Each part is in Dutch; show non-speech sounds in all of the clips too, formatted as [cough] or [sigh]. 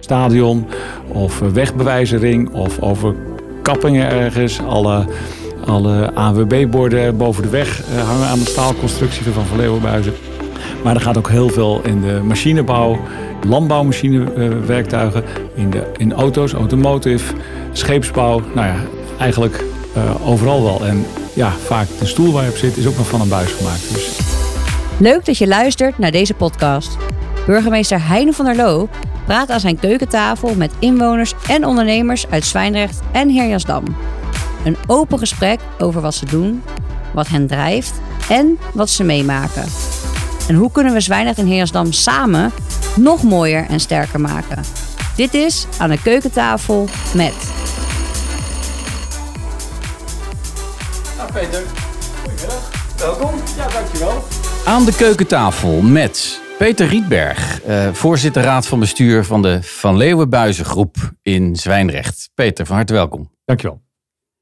stadion of wegbewijzering of over kappingen ergens. Alle, alle AWB-borden boven de weg eh, hangen aan de staalconstructie van Van Leeuwenbuizen. Maar er gaat ook heel veel in de machinebouw, landbouwmachinewerktuigen, in, de, in auto's, automotive, scheepsbouw. Nou ja, eigenlijk uh, overal wel. En ja, vaak de stoel waar je op zit is ook nog van een buis gemaakt. Dus... Leuk dat je luistert naar deze podcast. Burgemeester Heine van der Loo praat aan zijn keukentafel met inwoners en ondernemers uit Zwijndrecht en Heerjasdam. Een open gesprek over wat ze doen, wat hen drijft en wat ze meemaken. En hoe kunnen we Zwijndrecht en Heerjasdam samen nog mooier en sterker maken? Dit is aan de keukentafel met. Nou Peter, goedemiddag. Welkom. Ja, dankjewel. Aan de keukentafel met Peter Rietberg, eh, voorzitter raad van bestuur van de Van Leeuwenbuizen groep in Zwijnrecht. Peter, van harte welkom. Dankjewel.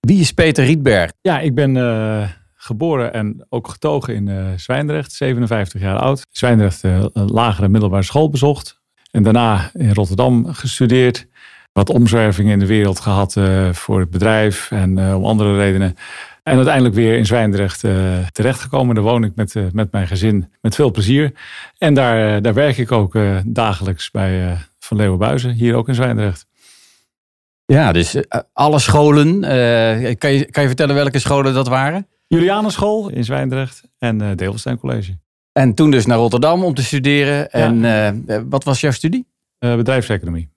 Wie is Peter Rietberg? Ja, ik ben uh, geboren en ook getogen in uh, Zwijndrecht, 57 jaar oud. Zwijndrecht uh, lagere middelbare school bezocht. En daarna in Rotterdam gestudeerd. Wat omzwervingen in de wereld gehad voor het bedrijf en om andere redenen. En uiteindelijk weer in Zwijndrecht uh, terechtgekomen. Daar woon ik met, uh, met mijn gezin met veel plezier. En daar, uh, daar werk ik ook dagelijks bij Van Leeuwenbuizen, hier ook in Zwijndrecht. Ja, dus alle scholen. kan, je, kan je vertellen welke scholen dat waren? Julianenschool in Zwijndrecht en uh, Deelstein College. En toen dus naar Rotterdam om te studeren. En ja. wat was jouw studie? bedrijfseconomie.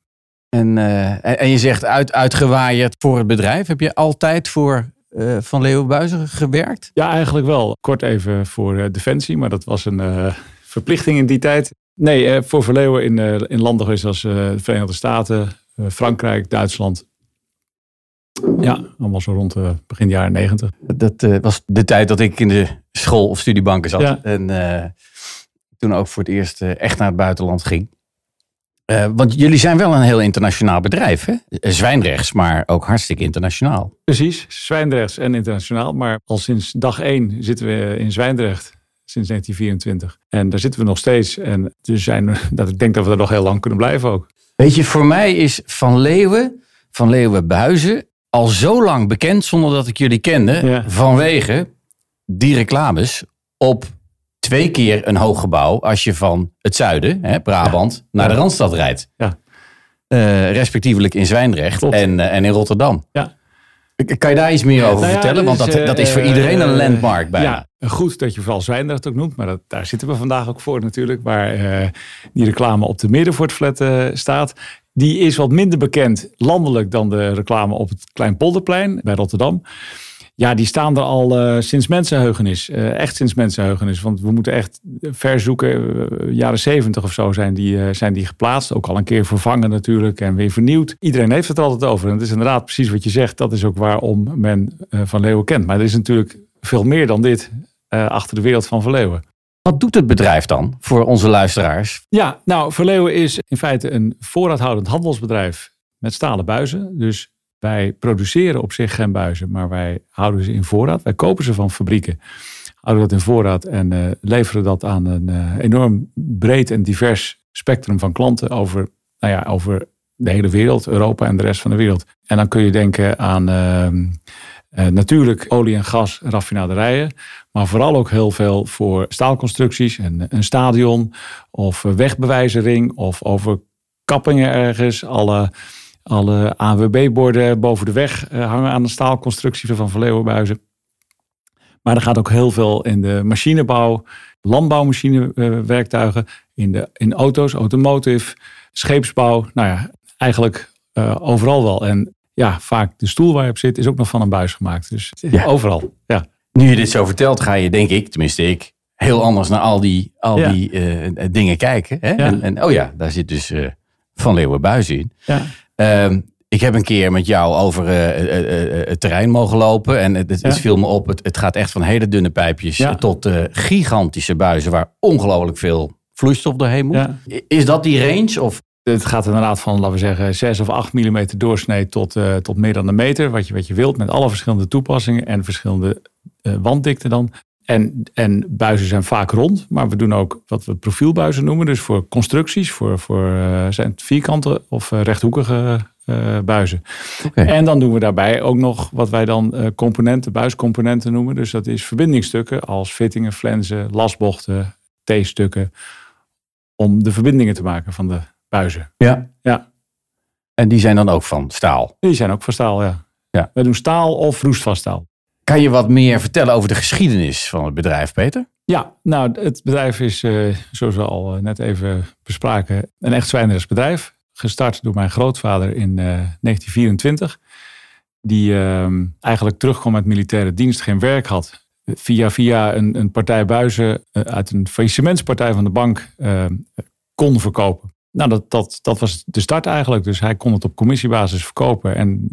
En, en je zegt uit, uitgewaaierd voor het bedrijf. Heb je altijd voor uh, van Leeuwenbuizen gewerkt? Ja, eigenlijk wel. Kort even voor uh, Defensie, maar dat was een uh, verplichting in die tijd. Nee, voor Verleeuwen in, in landen geweest als de Verenigde Staten, Frankrijk, Duitsland. Ja, allemaal zo rond begin jaren negentig. Dat was de tijd dat ik in de school- of studiebanken zat. Ja. En toen ook voor het eerst echt naar het buitenland ging. Uh, want jullie zijn wel een heel internationaal bedrijf, hè? Zwijnrechts, maar ook hartstikke internationaal. Precies, Zwijndrechts en internationaal. Maar al sinds dag één zitten we in Zwijndrecht, sinds 1924. En daar zitten we nog steeds. En dus zijn, [laughs] dat ik denk dat we er nog heel lang kunnen blijven ook. Weet je, voor mij is Van Leeuwen, Van Leeuwen Buizen, al zo lang bekend zonder dat ik jullie kende. Vanwege die reclames op twee keer een hoog gebouw als je van het zuiden, hè, Brabant, naar de Randstad rijdt. Ja. Uh, respectievelijk in Zwijndrecht en, uh, en in Rotterdam. Ja. Kan je daar iets meer over nou vertellen? Want dat, dat is voor uh, iedereen een landmark bijna. Ja, goed dat je vooral Zwijndrecht ook noemt. Maar dat, daar zitten we vandaag ook voor natuurlijk. Waar die reclame op de Middenvoortflat staat. Die is wat minder bekend landelijk dan de reclame op het Kleinpolderplein bij Rotterdam. Ja, die staan er al uh, sinds mensenheugenis. Uh, echt sinds mensenheugenis. Want we moeten echt ver zoeken. Uh, jaren zeventig of zo zijn die, zijn die geplaatst. Ook al een keer vervangen natuurlijk en weer vernieuwd. Iedereen heeft het er altijd over. En het is inderdaad precies wat je zegt. Dat is ook waarom men Van Leeuwen kent. Maar er is natuurlijk veel meer dan dit achter de wereld van Van Leeuwen. Wat doet het bedrijf dan voor onze luisteraars? Ja, nou, Van Leeuwen is in feite een voorraadhoudend handelsbedrijf met stalen buizen. Dus wij produceren op zich geen buizen, maar wij houden ze in voorraad. Wij kopen ze van fabrieken, houden dat in voorraad en uh, leveren dat aan een uh, enorm breed en divers spectrum van klanten over, nou ja, over de hele wereld, Europa en de rest van de wereld. En dan kun je denken aan uh, natuurlijk olie- en gas raffinaderijen, maar vooral ook heel veel voor staalconstructies, een, een stadion of wegbewijzering of over kappingen ergens, alle alle AWB-borden boven de weg eh, hangen aan de staalconstructie van Van Leeuwenbuizen. Maar er gaat ook heel veel in de machinebouw, landbouwmachinewerktuigen, in, de, in auto's, automotive, scheepsbouw. Nou ja, eigenlijk uh, overal wel. En ja, vaak de stoel waar je op zit is ook nog van een buis gemaakt. Dus ja. overal. Ja. Nu je dit zo vertelt, ga je, denk ik, tenminste ik, heel anders naar al die, al ja. die uh, dingen kijken. Hè? En, en, oh ja, daar zit dus uh, Van Leeuwenbuis in. Ja. Uh, ik heb een keer met jou over uh, uh, het terrein mogen lopen. En het, viel me op. Het, het, gaat echt van hele dunne pijpjes tot gigantische buizen waar ongelooflijk veel vloeistof doorheen moet. Is dat die range? Of? Het gaat inderdaad van, laten we zeggen, 6 of 8 mm doorsnee tot, tot meer dan een meter. Wat je, wat je wilt, met alle verschillende toepassingen en verschillende wanddikte dan. En, en buizen zijn vaak rond, maar we doen ook wat we profielbuizen noemen. Dus voor constructies, voor, voor zijn het vierkante of rechthoekige buizen. En dan doen we daarbij ook nog wat wij dan componenten, buiscomponenten noemen. Dus dat is verbindingsstukken als fittingen, flensen, lasbochten, T-stukken. Om de verbindingen te maken van de buizen. Ja. ja. En die zijn dan ook van staal? Die zijn ook van staal, ja. ja. We doen staal of roestvast staal. Kan je wat meer vertellen over de geschiedenis van het bedrijf, Peter? Ja, nou, het bedrijf is, uh, zoals we al eh, net even bespraken, een echt bedrijf. Gestart door mijn grootvader in 1924. Eh, die ehm, eigenlijk terugkwam uit militaire dienst, geen werk had. Via, via een, een partij buizen uit een faillissementspartij van de bank kon verkopen. Nou, dat, dat, dat was de start eigenlijk. Dus hij kon het op commissiebasis verkopen. En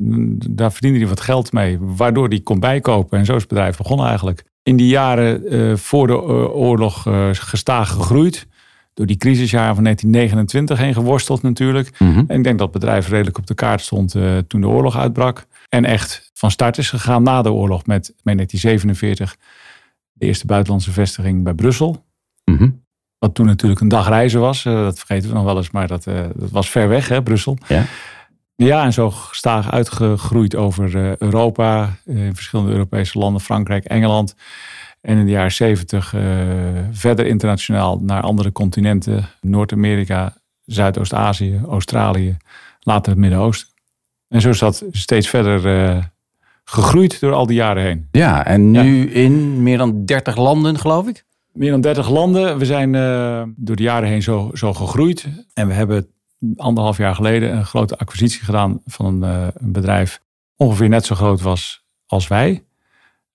daar verdiende hij wat geld mee. Waardoor hij kon bijkopen. En zo is het bedrijf begonnen eigenlijk. In die jaren uh, voor de uh, oorlog uh, gestaag gegroeid. Door die crisisjaren van 1929 heen geworsteld natuurlijk. Mhm. En ik denk dat het bedrijf redelijk op de kaart stond toen de oorlog uitbrak. En echt van start is gegaan na de oorlog met, met 1947 de eerste buitenlandse vestiging bij Brussel. Mm wat toen natuurlijk een dag reizen was. Eh, dat vergeten we nog wel eens, maar dat, uh, dat was ver weg, hè, Brussel. Ja. Ja, en zo gestaag uitgegroeid over uh, Europa, in verschillende Europese landen, Frankrijk, Engeland. En in de jaren zeventig verder internationaal naar andere continenten, Noord-Amerika, Zuidoost-Azië, Australië, later het Midden-Oosten. En zo is dat steeds verder gegroeid door al die jaren heen. Ja, en nu in meer dan 30 landen, geloof ik? Meer dan 30 landen. We zijn uh, door de jaren heen zo, zo gegroeid. En we hebben anderhalf jaar geleden een grote acquisitie gedaan van een, uh, een bedrijf. Ongeveer net zo groot was als wij.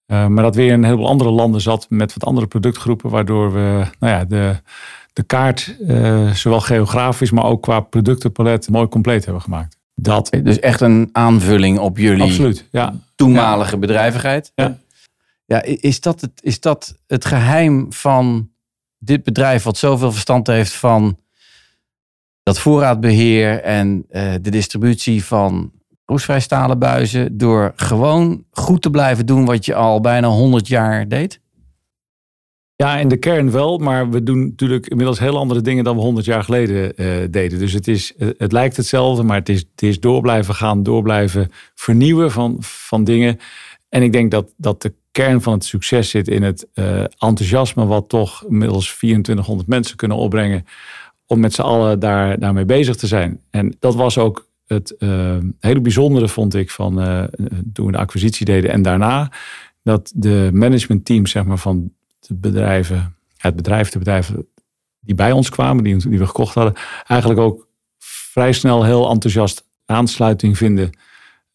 Uh, maar dat weer in een heleboel andere landen zat met wat andere productgroepen. Waardoor we nou ja, de, de kaart, zowel geografisch, maar ook qua productenpalet, mooi compleet hebben gemaakt. Dat. Dus echt een aanvulling op jullie Absoluut, ja. toenmalige ja. bedrijvigheid. Ja. Ja, is dat, het, is dat het geheim van dit bedrijf wat zoveel verstand heeft van dat voorraadbeheer en uh, de distributie van roestvrij stalen buizen door gewoon goed te blijven doen wat je al bijna 100 jaar deed? Ja, in de kern wel, maar we doen natuurlijk inmiddels heel andere dingen dan we 100 jaar geleden uh, deden. Dus het, is, het lijkt hetzelfde, maar het is, het is door blijven gaan, door blijven vernieuwen van, van dingen. En ik denk dat, dat de kern van het succes zit in het uh, enthousiasme, wat toch inmiddels 2400 mensen kunnen opbrengen. Om met z'n allen daar, daarmee bezig te zijn. En dat was ook het uh, hele bijzondere, vond ik, van uh, toen we de acquisitie deden en daarna. Dat de managementteams zeg maar, van de bedrijven, het bedrijf, de bedrijven die bij ons kwamen, die, die we gekocht hadden, eigenlijk ook vrij snel heel enthousiast aansluiting vinden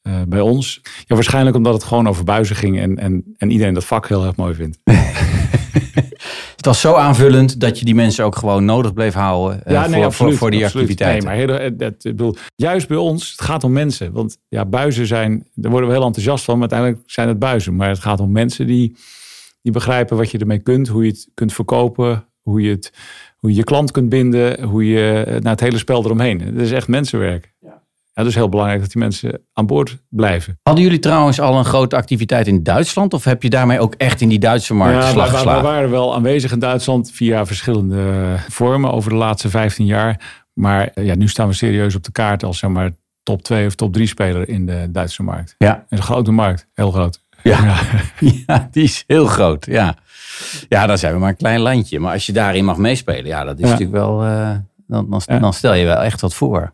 uh, bij ons. Ja, waarschijnlijk omdat het gewoon over buizen ging en, en, en iedereen dat vak heel erg mooi vindt. [laughs] het was zo aanvullend dat je die mensen ook gewoon nodig bleef houden uh, ja, nee, voor, absoluut, voor, voor, die absoluut. activiteiten. Nee, maar heel, dat, ik bedoel, juist bij ons, het gaat om mensen. Want ja, buizen zijn, daar worden we heel enthousiast van, maar uiteindelijk zijn het buizen. Maar het gaat om mensen die, die begrijpen wat je ermee kunt, hoe je het kunt verkopen, hoe je, het, hoe je je klant kunt binden, hoe je naar het hele spel eromheen. Het is echt mensenwerk. Ja. Ja, dus heel belangrijk dat die mensen aan boord blijven. Hadden jullie trouwens al een grote activiteit in Duitsland? Of heb je daarmee ook echt in die Duitse markt ja, slag geslagen? We waren wel aanwezig in Duitsland via verschillende vormen over de laatste 15 jaar. Maar ja, nu staan we serieus op de kaart als zeg maar, top 2 of top 3 speler in de Duitse markt. Ja. Het is een grote markt, heel groot. Ja, ja. [laughs] ja die is heel groot. Ja. ja, dan zijn we maar een klein landje. Maar als je daarin mag meespelen, ja, dat is natuurlijk wel. Uh, dan, dan, dan stel je wel echt wat voor.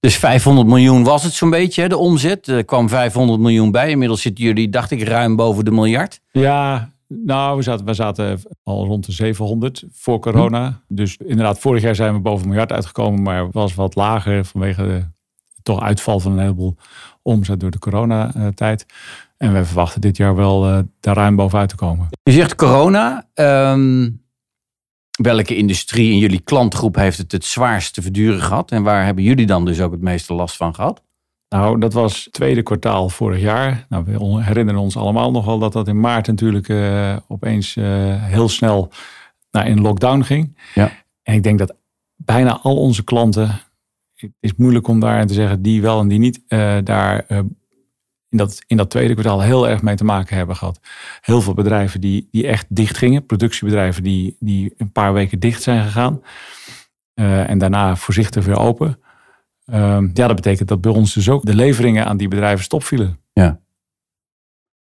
Dus 500 miljoen was het zo'n beetje, de omzet. Er kwam 500 miljoen bij. Inmiddels zitten jullie, dacht ik, ruim boven de miljard. Ja, nou, we zaten, we zaten al rond de 700 voor corona. Hm. Dus inderdaad, vorig jaar zijn we boven een miljard uitgekomen, maar was wat lager vanwege de toch uitval van een heleboel omzet door de coronatijd. En we verwachten dit jaar wel uh, daar ruim bovenuit te komen. Je zegt corona. Um, welke industrie in jullie klantgroep heeft het het zwaarst te verduren gehad? En waar hebben jullie dan dus ook het meeste last van gehad? Nou, dat was het tweede kwartaal vorig jaar. Nou, we herinneren ons allemaal nog wel dat dat in maart natuurlijk uh, opeens uh, heel snel naar in lockdown ging. Ja. En ik denk dat bijna al onze klanten, het is moeilijk om daarin te zeggen die wel en die niet, uh, daar in dat, in dat tweede kwartaal heel erg mee te maken hebben gehad. Heel veel bedrijven die, die echt dicht gingen. Productiebedrijven die, die een paar weken dicht zijn gegaan. Uh, en daarna voorzichtig weer open. Uh, ja, dat betekent dat bij ons dus ook de leveringen aan die bedrijven stopvielen. Ja.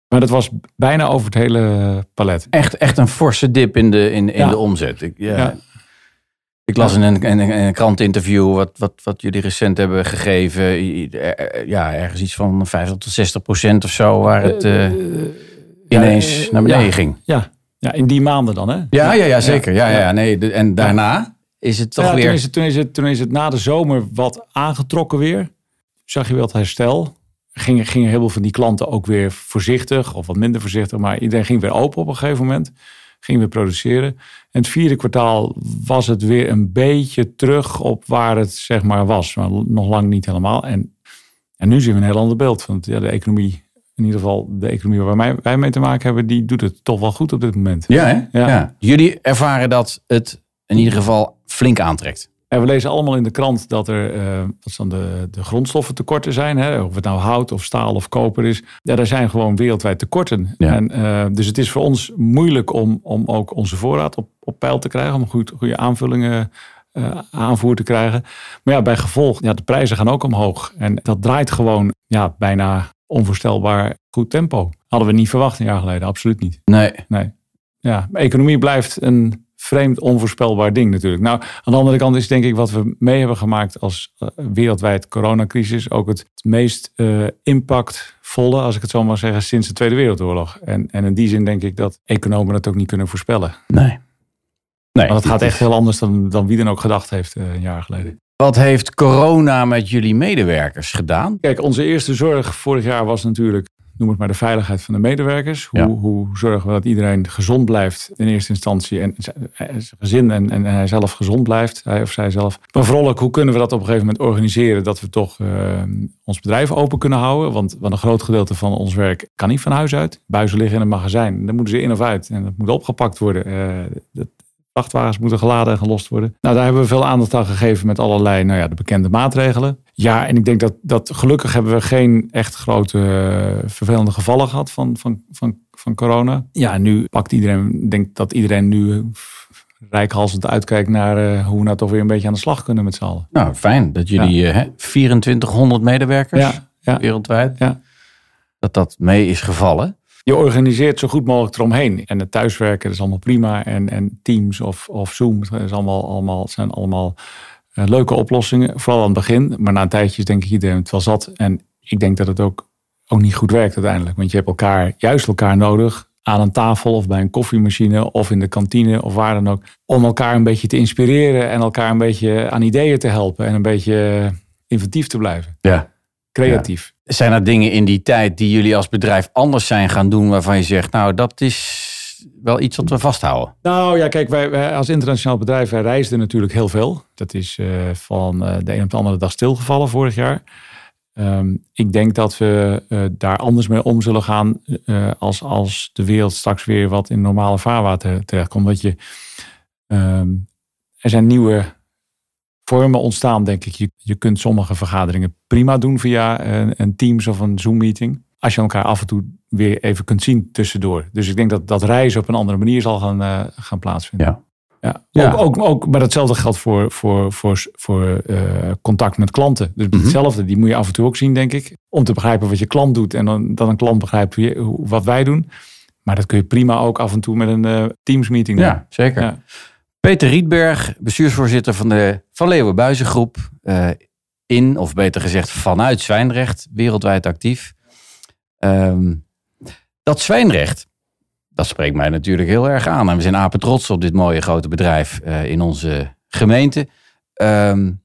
Maar dat was bijna over het hele palet. Echt, echt een forse dip in de, in, in de omzet. Ik, ja. ja. Ik las in een, in een krantinterview wat, wat, wat jullie recent hebben gegeven. Ja, ergens iets van 50 tot 60 procent of zo, waar het uh, ineens ja, naar beneden ging. Ja. ja, in die maanden dan, hè? Ja, ja, ja zeker. Ja, ja, nee. En daarna is het toch weer... Toen is het, toen, is het, toen is het na de zomer wat aangetrokken weer. Zag je wel het herstel. Gingen, gingen heel veel van die klanten ook weer voorzichtig, of wat minder voorzichtig. Maar iedereen ging weer open op een gegeven moment gingen we produceren. En het vierde kwartaal was het weer een beetje terug op waar het zeg maar was. Maar nog lang niet helemaal. En, en nu zien we een heel ander beeld. Want ja, de economie, in ieder geval de economie waar wij, mee te maken hebben, die doet het toch wel goed op dit moment. Ja, hè? ja. Jullie ervaren dat het in ieder geval flink aantrekt. En we lezen allemaal in de krant dat er uh, wat dan de, de grondstoffen tekorten zijn. Hè? Of het nou hout of staal of koper is. Ja, er zijn gewoon wereldwijd tekorten. En, uh, dus het is voor ons moeilijk om, om ook onze voorraad op, op peil te krijgen. Om goed, goede aanvullingen uh, aanvoer te krijgen. Maar ja, bij gevolg, ja, de prijzen gaan ook omhoog. En dat draait gewoon ja, bijna onvoorstelbaar goed tempo. Hadden we niet verwacht een jaar geleden, absoluut niet. Nee. nee. Ja, economie blijft een vreemd onvoorspelbaar ding natuurlijk. Nou, aan de andere kant is denk ik wat we mee hebben gemaakt als uh, wereldwijd coronacrisis ook het meest uh, impactvolle, als ik het zo mag zeggen, sinds de Tweede Wereldoorlog. En, en in die zin denk ik dat economen het ook niet kunnen voorspellen. Nee. nee Want het gaat echt heel anders dan, dan wie dan ook gedacht heeft uh, een jaar geleden. Wat heeft corona met jullie medewerkers gedaan? Kijk, onze eerste zorg vorig jaar was natuurlijk noem het maar de veiligheid van de medewerkers. Hoe, hoe zorgen we dat iedereen gezond blijft in eerste instantie en zijn gezin en, en hij zelf gezond blijft, hij of zij zelf. Maar vooral ook, hoe kunnen we dat op een gegeven moment organiseren dat we toch uh, ons bedrijf open kunnen houden? Want, want een groot gedeelte van ons werk kan niet van huis uit. Buizen liggen in een magazijn, dan moeten ze in of uit en dat moet opgepakt worden. Uh, dat, vrachtwagens moeten geladen en gelost worden. Nou, daar hebben we veel aandacht aan gegeven met allerlei, nou ja, de bekende maatregelen. Ja, en ik denk dat, dat gelukkig hebben we geen echt grote uh, vervelende gevallen gehad van, van, van, van corona. Ja, nu pakt iedereen, denk dat iedereen nu uh, rijkhalsend uitkijkt naar uh, hoe we nou toch weer een beetje aan de slag kunnen met z'n allen. Nou, fijn dat jullie ja. 2400 medewerkers ja, ja, wereldwijd, ja. dat dat mee is gevallen je organiseert zo goed mogelijk eromheen. En het thuiswerken is allemaal prima. En, en Teams of, of Zoom is allemaal, allemaal, zijn allemaal leuke oplossingen. Vooral aan het begin. Maar na een tijdje denk ik iedereen het wel zat. En ik denk dat het ook, ook niet goed werkt uiteindelijk. Want je hebt elkaar, juist elkaar nodig aan een tafel of bij een koffiemachine of in de kantine of waar dan ook. Om elkaar een beetje te inspireren en elkaar een beetje aan ideeën te helpen. En een beetje inventief te blijven. Ja. Creatief. Zijn er dingen in die tijd die jullie als bedrijf anders zijn gaan doen waarvan je zegt, nou dat is wel iets wat we vasthouden? Nou ja, kijk, wij, als internationaal bedrijf, wij reisden natuurlijk heel veel. Dat is uh, van uh, de een op de andere dag stilgevallen vorig jaar. Um, ik denk dat we uh, daar anders mee om zullen gaan als, als de wereld straks weer wat in normale vaarwater terechtkomt. Dat je, um, er zijn nieuwe vormen ontstaan, denk ik. Je, je kunt sommige vergaderingen prima doen via een, een Teams of een Zoom-meeting. Als je elkaar af en toe weer even kunt zien tussendoor. Dus ik denk dat dat reizen op een andere manier zal gaan, uh, gaan plaatsvinden. Ja. Ja. ja. Ook, ook, ook, maar datzelfde geldt voor, voor, voor, voor uh, contact met klanten. Dus mm hetzelfde, die moet je af en toe ook zien, denk ik. Om te begrijpen wat je klant doet en dan, dan een klant begrijpt wat wij doen. Maar dat kun je prima ook af en toe met een uh, Teams meeting doen. Ja, zeker. Ja. Peter Rietberg, bestuursvoorzitter van de Van Leeuwen Buizengroep. Uh, in, of beter gezegd vanuit Zwijnrecht, wereldwijd actief. Um, dat Zwijnrecht, dat spreekt mij natuurlijk heel erg aan. En we zijn apen trots op dit mooie grote bedrijf uh, in onze gemeente. Um,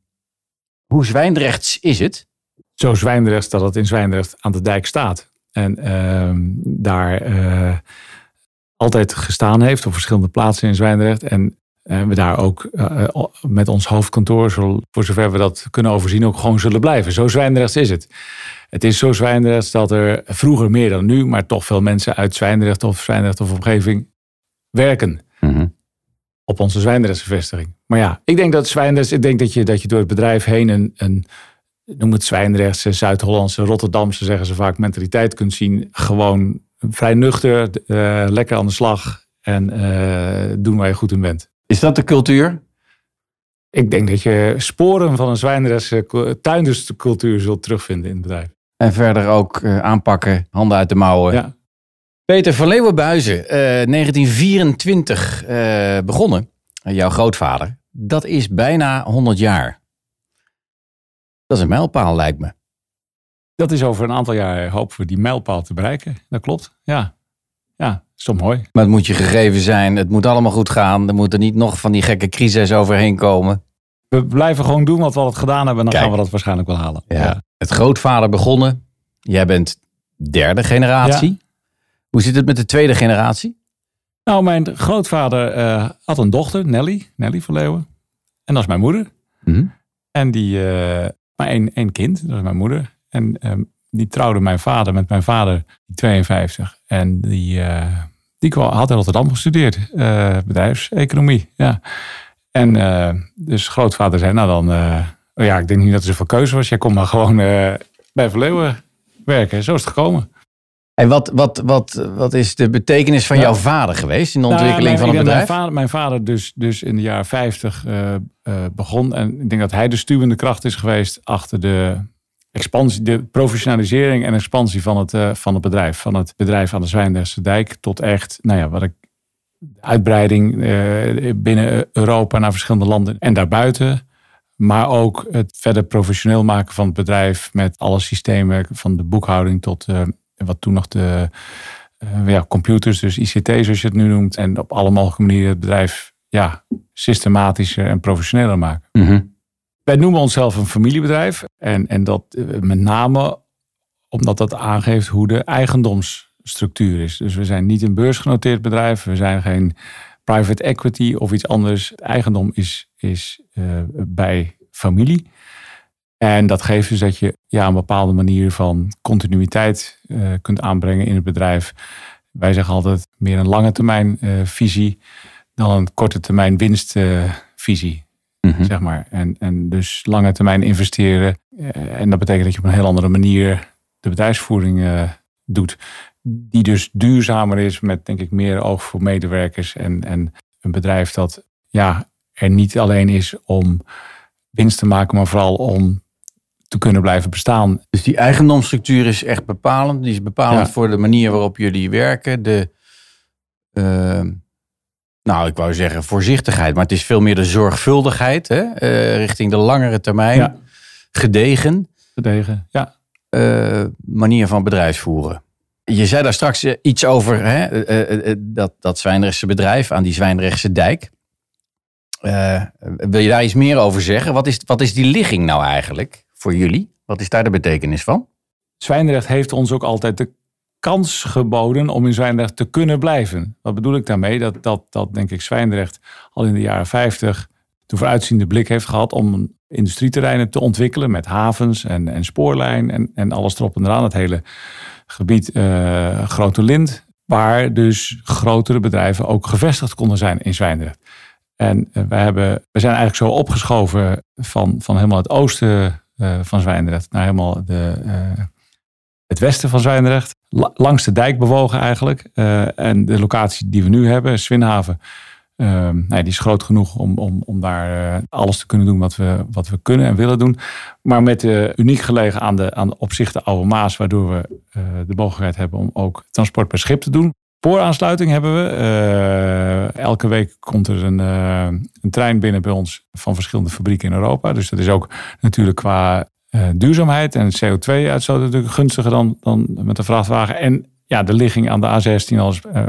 hoe Zwijndrechts is het? Zo Zwijndrechts dat het in Zwijndrecht aan de dijk staat. En uh, daar uh, altijd gestaan heeft op verschillende plaatsen in Zwijndrecht. En en we daar ook uh, met ons hoofdkantoor, voor zover we dat kunnen overzien, ook gewoon zullen blijven. Zo Zwijndrechts is het. Het is zo Zwijndrechts dat er vroeger meer dan nu, maar toch veel mensen uit Zwijndrecht of Zwijndrecht of omgeving werken. Mm Op onze Zwijndrechtse vestiging. Maar ja, ik denk dat Zwijndrechts, ik denk dat je, dat je door het bedrijf heen een, een, noem het Zwijndrechtse, Zuid-Hollandse, Rotterdamse, zeggen ze vaak, mentaliteit kunt zien. Gewoon vrij nuchter, uh, lekker aan de slag en uh, doen waar je goed in bent. Is dat de cultuur? Ik denk dat je sporen van een Zwijndrechtse tuinderscultuur zult terugvinden in het bedrijf. En verder ook uh, aanpakken, handen uit de mouwen. Ja. Peter van Leeuwenbuizen, 1924 begonnen. jouw grootvader. Dat is bijna 100 jaar. Dat is een mijlpaal, lijkt me. Dat is over een aantal jaar hopen we die mijlpaal te bereiken. Dat klopt, ja. Ja, is toch mooi. Maar het moet je gegeven zijn. Het moet allemaal goed gaan. Er moeten niet nog van die gekke crisis overheen komen. We blijven gewoon doen wat we al gedaan hebben. En dan gaan we dat waarschijnlijk wel halen. Ja. Het grootvader begonnen. Jij bent derde generatie. Hoe zit het met de tweede generatie? Nou, mijn grootvader uh, had een dochter, Nelly. Nelly van Leeuwen. En dat is mijn moeder. Mm En die, uh, maar één, één kind, dat is mijn moeder. En um, die trouwde mijn vader met mijn vader, die 52. En die, uh, die had in Rotterdam gestudeerd, uh, bedrijfseconomie. Ja. En uh, dus grootvader zei, nou dan, oh ja, ik denk niet dat er zoveel keuze was. Jij kon maar gewoon bij Verleeuwen werken. Zo is het gekomen. En wat, wat, wat, wat is de betekenis van jouw vader geweest in de nou ontwikkeling van het bedrijf? Mijn vader, mijn vader dus, dus in de jaren 50 begon. En ik denk dat hij de stuwende kracht is geweest achter de expansie, de professionalisering en expansie van het, uh, van het bedrijf. Van het bedrijf aan de Zwijndrechtse dijk tot echt, nou ja, wat ik, uitbreiding uh, binnen Europa naar verschillende landen en daarbuiten. Maar ook het verder professioneel maken van het bedrijf met alle systemen van de boekhouding tot wat toen nog de ja, computers, dus ICT zoals je het nu noemt. En op alle mogelijke manieren het bedrijf ja, systematischer en professioneler maken. Mm wij noemen onszelf een familiebedrijf. En, en dat eh, met name omdat dat aangeeft hoe de eigendomsstructuur is. Dus we zijn niet een beursgenoteerd bedrijf. We zijn geen private equity of iets anders. Het eigendom is, is uh, bij familie. En dat geeft dus dat je ja, een bepaalde manier van continuïteit uh, kunt aanbrengen in het bedrijf. Wij zeggen altijd meer een lange termijn visie dan een korte termijn winstvisie. Mhm. Zeg maar. en, en dus lange termijn investeren. Eh, en dat betekent dat je op een heel andere manier de bedrijfsvoering uh, doet. Die dus duurzamer is met denk ik meer oog voor medewerkers. En, en een bedrijf dat ja, er niet alleen is om winst te maken, maar vooral om te kunnen blijven bestaan. Dus die eigendomsstructuur is echt bepalend. Die is bepalend voor de manier waarop jullie werken. De, uh, nou, ik wou zeggen voorzichtigheid, maar het is veel meer de zorgvuldigheid hè? Uh, richting de langere termijn. Ja. Gedegen. Gedegen, ja. Uh, manier van bedrijfsvoeren. Je zei daar straks eh, iets over hè? Uh, dat, dat Zwijndrechtse bedrijf aan die Zwijndrechtse dijk. wil je daar iets meer over zeggen? Wat is, wat is die ligging nou eigenlijk voor jullie? Wat is daar de betekenis van? Zwijndrecht heeft ons ook altijd de kans geboden om in Zwijndrecht te kunnen blijven. Wat bedoel ik daarmee? Dat, dat, dat denk ik Zwijndrecht al in de jaren 50 de vooruitziende blik heeft gehad om industrieterreinen te ontwikkelen met havens en, en spoorlijn en, en alles erop en eraan. Het hele gebied uh, Grote Lind, waar dus grotere bedrijven ook gevestigd konden zijn in Zwijndrecht. En wij, hebben, we zijn eigenlijk zo opgeschoven van, van helemaal het oosten uh, van Zwijndrecht naar helemaal de, het westen van Zwijndrecht. Langs de dijk bewogen eigenlijk. Uh, en de locatie die we nu hebben, Swinhaven, uh, nee, die is groot genoeg om, om, om daar uh, alles te kunnen doen wat we, wat we kunnen en willen doen. Maar met uh, uniek gelegen aan de, aan de Oude Maas, waardoor we de mogelijkheid hebben om ook transport per schip te doen. Spooraansluiting hebben we. elke week komt er een, een trein binnen bij ons van verschillende fabrieken in Europa. Dus dat is ook natuurlijk qua uh, duurzaamheid en CO2-uitstoot natuurlijk gunstiger dan, dan met de vrachtwagen. En ja, de ligging aan de A16 als uh,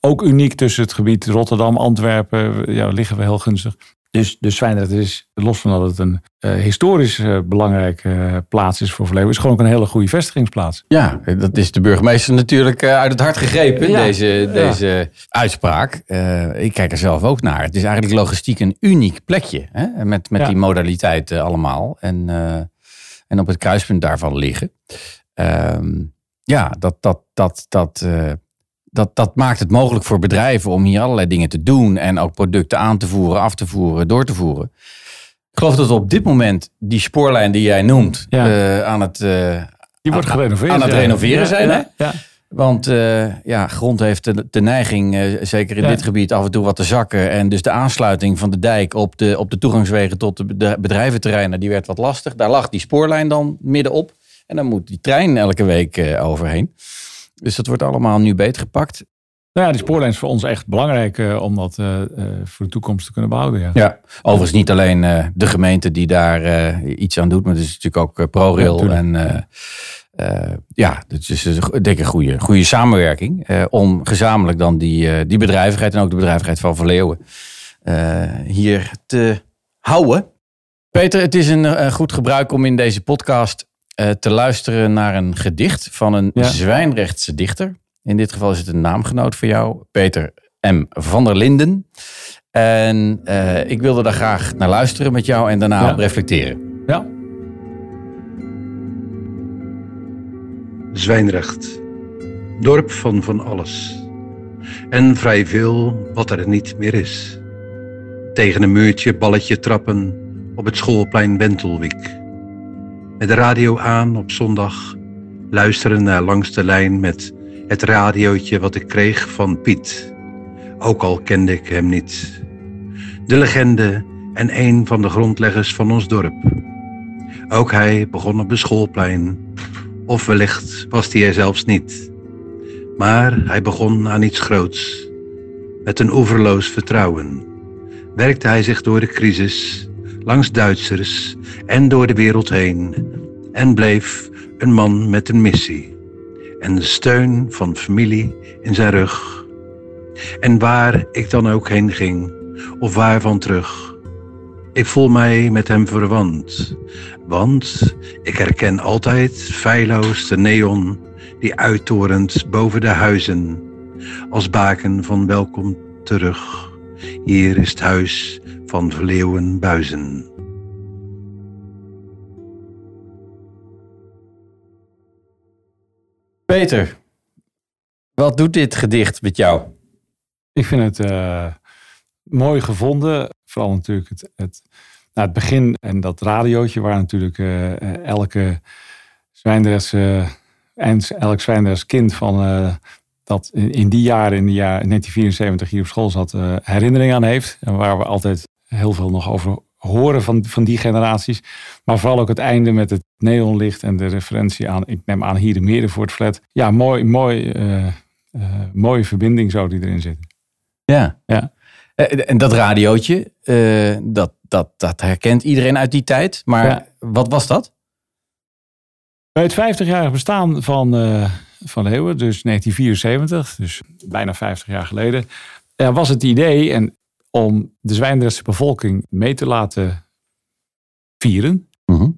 ook uniek tussen het gebied Rotterdam, Antwerpen. Ja, liggen we heel gunstig. Dus, dus Zwijndrecht is, los van dat het een uh, historisch belangrijke plaats is voor Verleeuwen, is gewoon ook een hele goede vestigingsplaats. Ja, dat is de burgemeester natuurlijk uit het hart gegrepen, ja. deze, deze uitspraak. ik kijk er zelf ook naar. Het is eigenlijk logistiek een uniek plekje, hè? met, met ja. die modaliteiten allemaal. En en op het kruispunt daarvan liggen. Um, ja, dat, dat, dat, dat, uh, dat, dat maakt het mogelijk voor bedrijven om hier allerlei dingen te doen en ook producten aan te voeren, af te voeren, door te voeren. Ik geloof dat op dit moment die spoorlijn die jij noemt ja. aan het, die wordt gerenoveerd, aan het renoveren zijn. Hè? Ja. Want uh, ja, grond heeft de, de neiging, uh, zeker in dit gebied, af en toe wat te zakken. En dus de aansluiting van de dijk op de, op de toegangswegen tot de bedrijventerreinen, die werd wat lastig. Daar lag die spoorlijn dan middenop. En dan moet die trein elke week uh, overheen. Dus dat wordt allemaal nu beter gepakt. Nou ja, die spoorlijn is voor ons echt belangrijk om dat voor de toekomst te kunnen behouden. Ja, ja overigens niet alleen de gemeente die daar iets aan doet, maar het is natuurlijk ook ProRail en uh, ja, het is denk ik een goede, goede samenwerking. Uh, om gezamenlijk dan die, uh, die bedrijvigheid en ook de bedrijvigheid van Verleeuwen hier te houden. Peter, het is een, goed gebruik om in deze podcast te luisteren naar een gedicht van een ja. Zwijnrechtse dichter. In dit geval is het een naamgenoot voor jou, Peter M. van der Linden. En ik wilde daar graag naar luisteren met jou en daarna op reflecteren. Ja. Zwijnrecht, dorp van van alles. En vrij veel wat er niet meer is. Tegen een muurtje balletje trappen op het schoolplein Bentelwijk. Met de radio aan op zondag, luisteren naar langs de lijn met het radiootje wat ik kreeg van Piet. Ook al kende ik hem niet. De legende en een van de grondleggers van ons dorp. Ook hij begon op het schoolplein of wellicht was hij zelfs niet. Maar hij begon aan iets groots. Met een oeverloos vertrouwen werkte hij zich door de crisis, langs Duitsers en door de wereld heen en bleef een man met een missie en de steun van familie in zijn rug. En waar ik dan ook heen ging, of waarvan terug, ik voel mij met hem verwant, want ik herken altijd feilloos de neon die uittorent boven de huizen, als baken van welkom terug. Hier is het huis van Verleeuwen Buizen. Peter, wat doet dit gedicht met jou? Ik vind het uh, mooi gevonden. Vooral natuurlijk het, het nou, het begin en dat radiootje waar natuurlijk uh, elke Zwijndrechtse, elk Zwijndrechts kind van uh, dat in, die jaren, in de jaar 1974 hier op school zat, uh, herinnering aan heeft. En waar we altijd heel veel nog over horen van, van die generaties. Maar vooral ook het einde met het neonlicht en de referentie aan, ik neem aan hier de Merenvoort flat. Ja, mooi, mooi, mooie verbinding zo die erin zit. Ja. ja. En dat radiootje, dat, dat, dat herkent iedereen uit die tijd. Maar wat was dat? Bij het 50-jarig bestaan van, uh, van Leeuwen, dus 1974, dus bijna 50 jaar geleden, uh, was het idee en om de Zwijndrechtse bevolking mee te laten vieren. Mhm.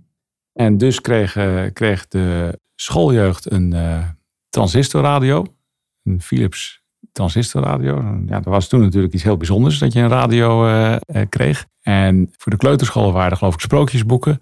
En dus kreeg, kreeg de schooljeugd een uh, transistorradio, een Philips transistorradio. Ja, dat was toen natuurlijk iets heel bijzonders dat je een radio kreeg. En voor de kleuterschool waren er geloof ik sprookjesboeken.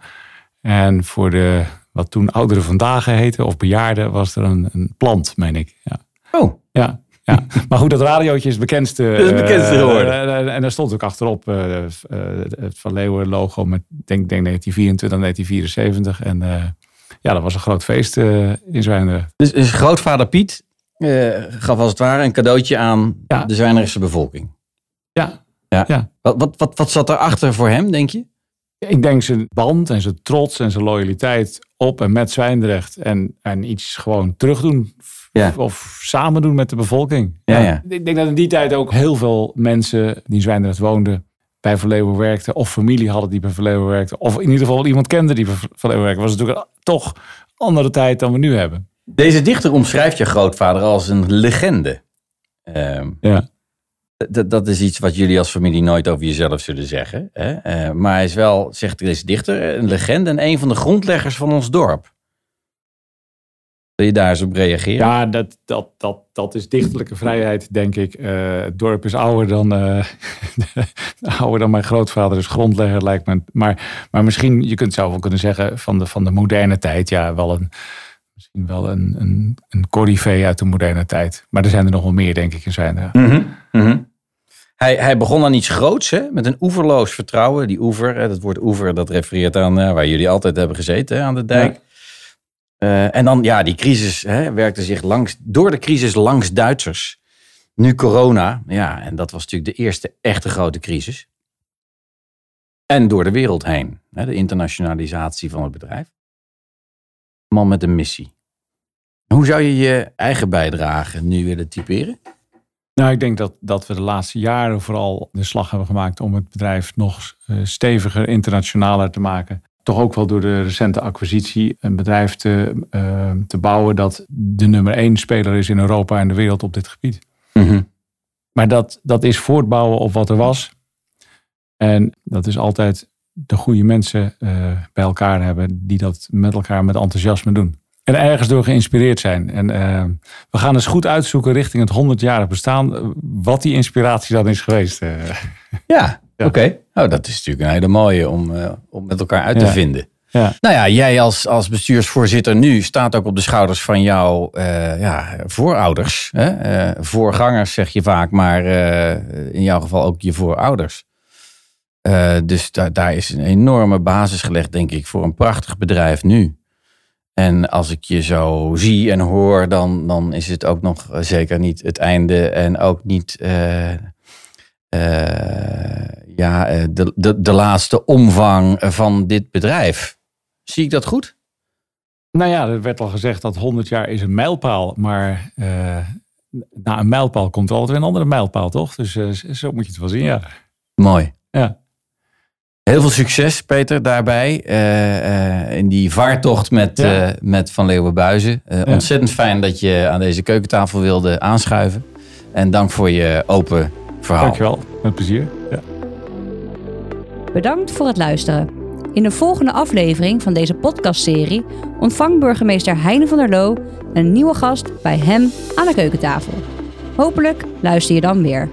En voor de, wat toen ouderen vandaag heette, of bejaarden, was er een, een plant, meen ik. Ja. Oh. Ja, ja. [laughs] Maar goed, dat radiootje is het bekendste. [laughs] Dat is het bekendste uh, uh, en daar stond ook achterop het Van Leeuwen logo met denk, denk 1924 1974. En ja, dat was een groot feest in Zwijndrecht. Dus, dus grootvader Piet gaf als het ware een cadeautje aan de Zwijndrechtse bevolking. Ja, ja. ja. Wat, wat, wat, wat zat erachter voor hem, denk je? Ik denk zijn band en zijn trots en zijn loyaliteit op en met Zwijndrecht. En, en iets gewoon terugdoen. Ja. Of samen doen met de bevolking. Ja, ja. Ik denk dat in die tijd ook heel veel mensen die in Zwijndrecht woonden bij Verleeuwen werkten. Of familie hadden die bij Verleeuwen werkte. Of in ieder geval iemand kende die bij Verleeuwen werkte. was natuurlijk toch andere tijd dan we nu hebben. Deze dichter omschrijft je grootvader als een legende. Uh, ja. Dat, dat is iets wat jullie als familie nooit over jezelf zullen zeggen. Hè? Uh, maar hij is wel, zegt deze dichter, een legende en een van de grondleggers van ons dorp. Wil je daar eens op reageren? Ja, dat, dat, dat, dat is dichterlijke vrijheid, denk ik. Uh, het dorp is ouder dan, [laughs] uh, ouder dan mijn grootvader is grondlegger, lijkt me. Maar, maar misschien, je kunt zelf wel kunnen zeggen, van de, van de moderne tijd, ja, wel een, misschien wel een, een, een corrivee uit de moderne tijd. Maar er zijn er nog wel meer, denk ik, in zijn. Mm -hmm. Hij, hij begon aan iets groots, hè, met een oeverloos vertrouwen. Die oever, hè, dat woord oever, dat refereert aan uh, waar jullie altijd hebben gezeten, hè, aan de dijk. Ja. Uh, en dan, ja, die crisis hè, werkte zich langs, door de crisis langs Duitsers. Nu corona, ja, en dat was natuurlijk de eerste echte grote crisis. En door de wereld heen, hè, de internationalisatie van het bedrijf. Man met een missie. Hoe zou je je eigen bijdrage nu willen typeren? Nou, ik denk dat, dat we de laatste jaren vooral de slag hebben gemaakt om het bedrijf nog uh, steviger, internationaler te maken. Toch ook wel door de recente acquisitie een bedrijf te, uh, te bouwen dat de nummer één speler is in Europa en de wereld op dit gebied. Mm -hmm. Maar dat, dat is voortbouwen op wat er was. En dat is altijd de goede mensen uh, bij elkaar hebben die dat met elkaar met enthousiasme doen. En ergens door geïnspireerd zijn. En uh, we gaan eens goed uitzoeken richting het 100-jarig bestaan. Wat die inspiratie dan is geweest. [laughs] Ja, ja. oké. Okay. Oh, dat is natuurlijk een hele mooie om, uh, om met elkaar uit te vinden. Ja. Nou ja, jij als, als bestuursvoorzitter nu staat ook op de schouders van jouw ja, voorouders. Hè? voorgangers zeg je vaak, maar in jouw geval ook je voorouders. Dus da daar is een enorme basis gelegd, denk ik, voor een prachtig bedrijf nu. En als ik je zo zie en hoor, dan, dan is het ook nog zeker niet het einde en ook niet uh, uh, ja, de, de, de laatste omvang van dit bedrijf. Zie ik dat goed? Nou ja, er werd al gezegd dat 100 jaar is een mijlpaal, maar na een mijlpaal komt er altijd een andere mijlpaal, toch? Dus zo moet je het wel zien, ja. Mooi. Ja. Heel veel succes, Peter, daarbij. Uh, uh, in die vaartocht met, ja. uh, met Van Leeuwenbuizen. Ja. Ontzettend fijn dat je aan deze keukentafel wilde aanschuiven. En dank voor je open verhaal. Dankjewel, met plezier. Ja. Bedankt voor het luisteren. In de volgende aflevering van deze podcastserie ontvangt burgemeester Heine van der Loo een nieuwe gast bij hem aan de keukentafel. Hopelijk luister je dan weer.